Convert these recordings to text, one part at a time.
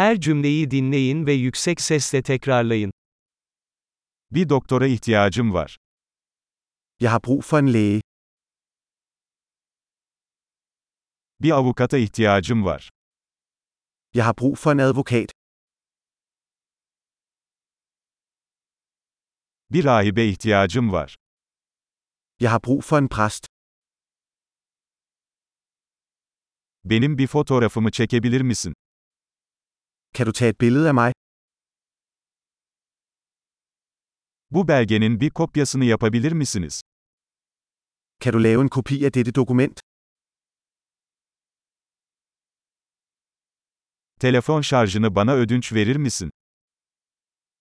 Her cümleyi dinleyin ve yüksek sesle tekrarlayın. Bir doktora ihtiyacım var. Jeg har brug for en læge. Bir avukata ihtiyacım var. Jeg har brug for en advokat. Bir rahibe ihtiyacım var. Jeg har brug for en præst. Benim bir fotoğrafımı çekebilir misin? Kan du tage et billede af mig? Bu belgenin bir kopyasını yapabilir misiniz? Kan du lave en kopi af dette dokument? Telefon şarjını bana ödünç verir misin?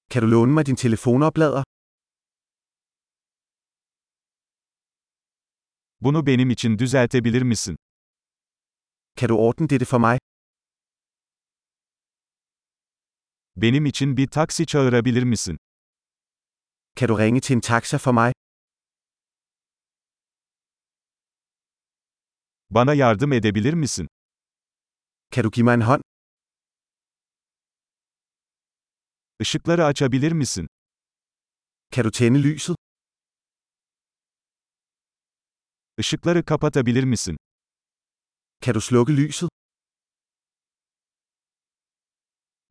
Kan du låne mig din telefonoplader? Bunu benim için düzeltebilir misin? Kan du ordne dette for mig? Benim için bir taksi çağırabilir misin? Kan du ringe til en taxa for mig? Bana yardım edebilir misin? Kan du give mig en hånd? Işıkları açabilir misin? Kan du tænde lyset? Işıkları kapatabilir misin? Kan du slukke lyset?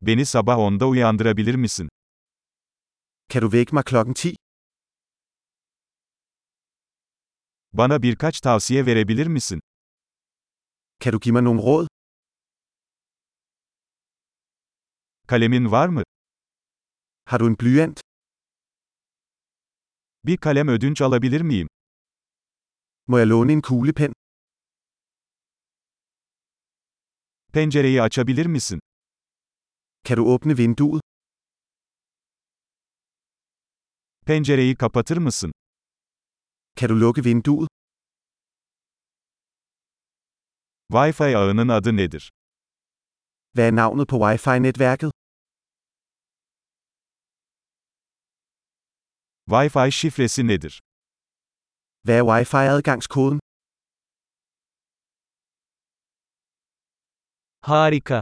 Beni sabah 10'da uyandırabilir misin? Kan du vække mig klokken 10? Bana birkaç tavsiye verebilir misin? Kan du give mig nogle råd? Kalemin var mı? Har du en blyant? Bir kalem ödünç alabilir miyim? Må jeg låne en kuglepen? Pencereyi açabilir misin? Kan du åbne vinduet? Pencereyi kapatır mısın? Kan du lukke vinduet? Wi-Fi ağının adı nedir? Hvad er navnet på Wi-Fi-netværket? Wi-Fi şifresi nedir? Hvad er Wi-Fi-adgangskoden? Harika.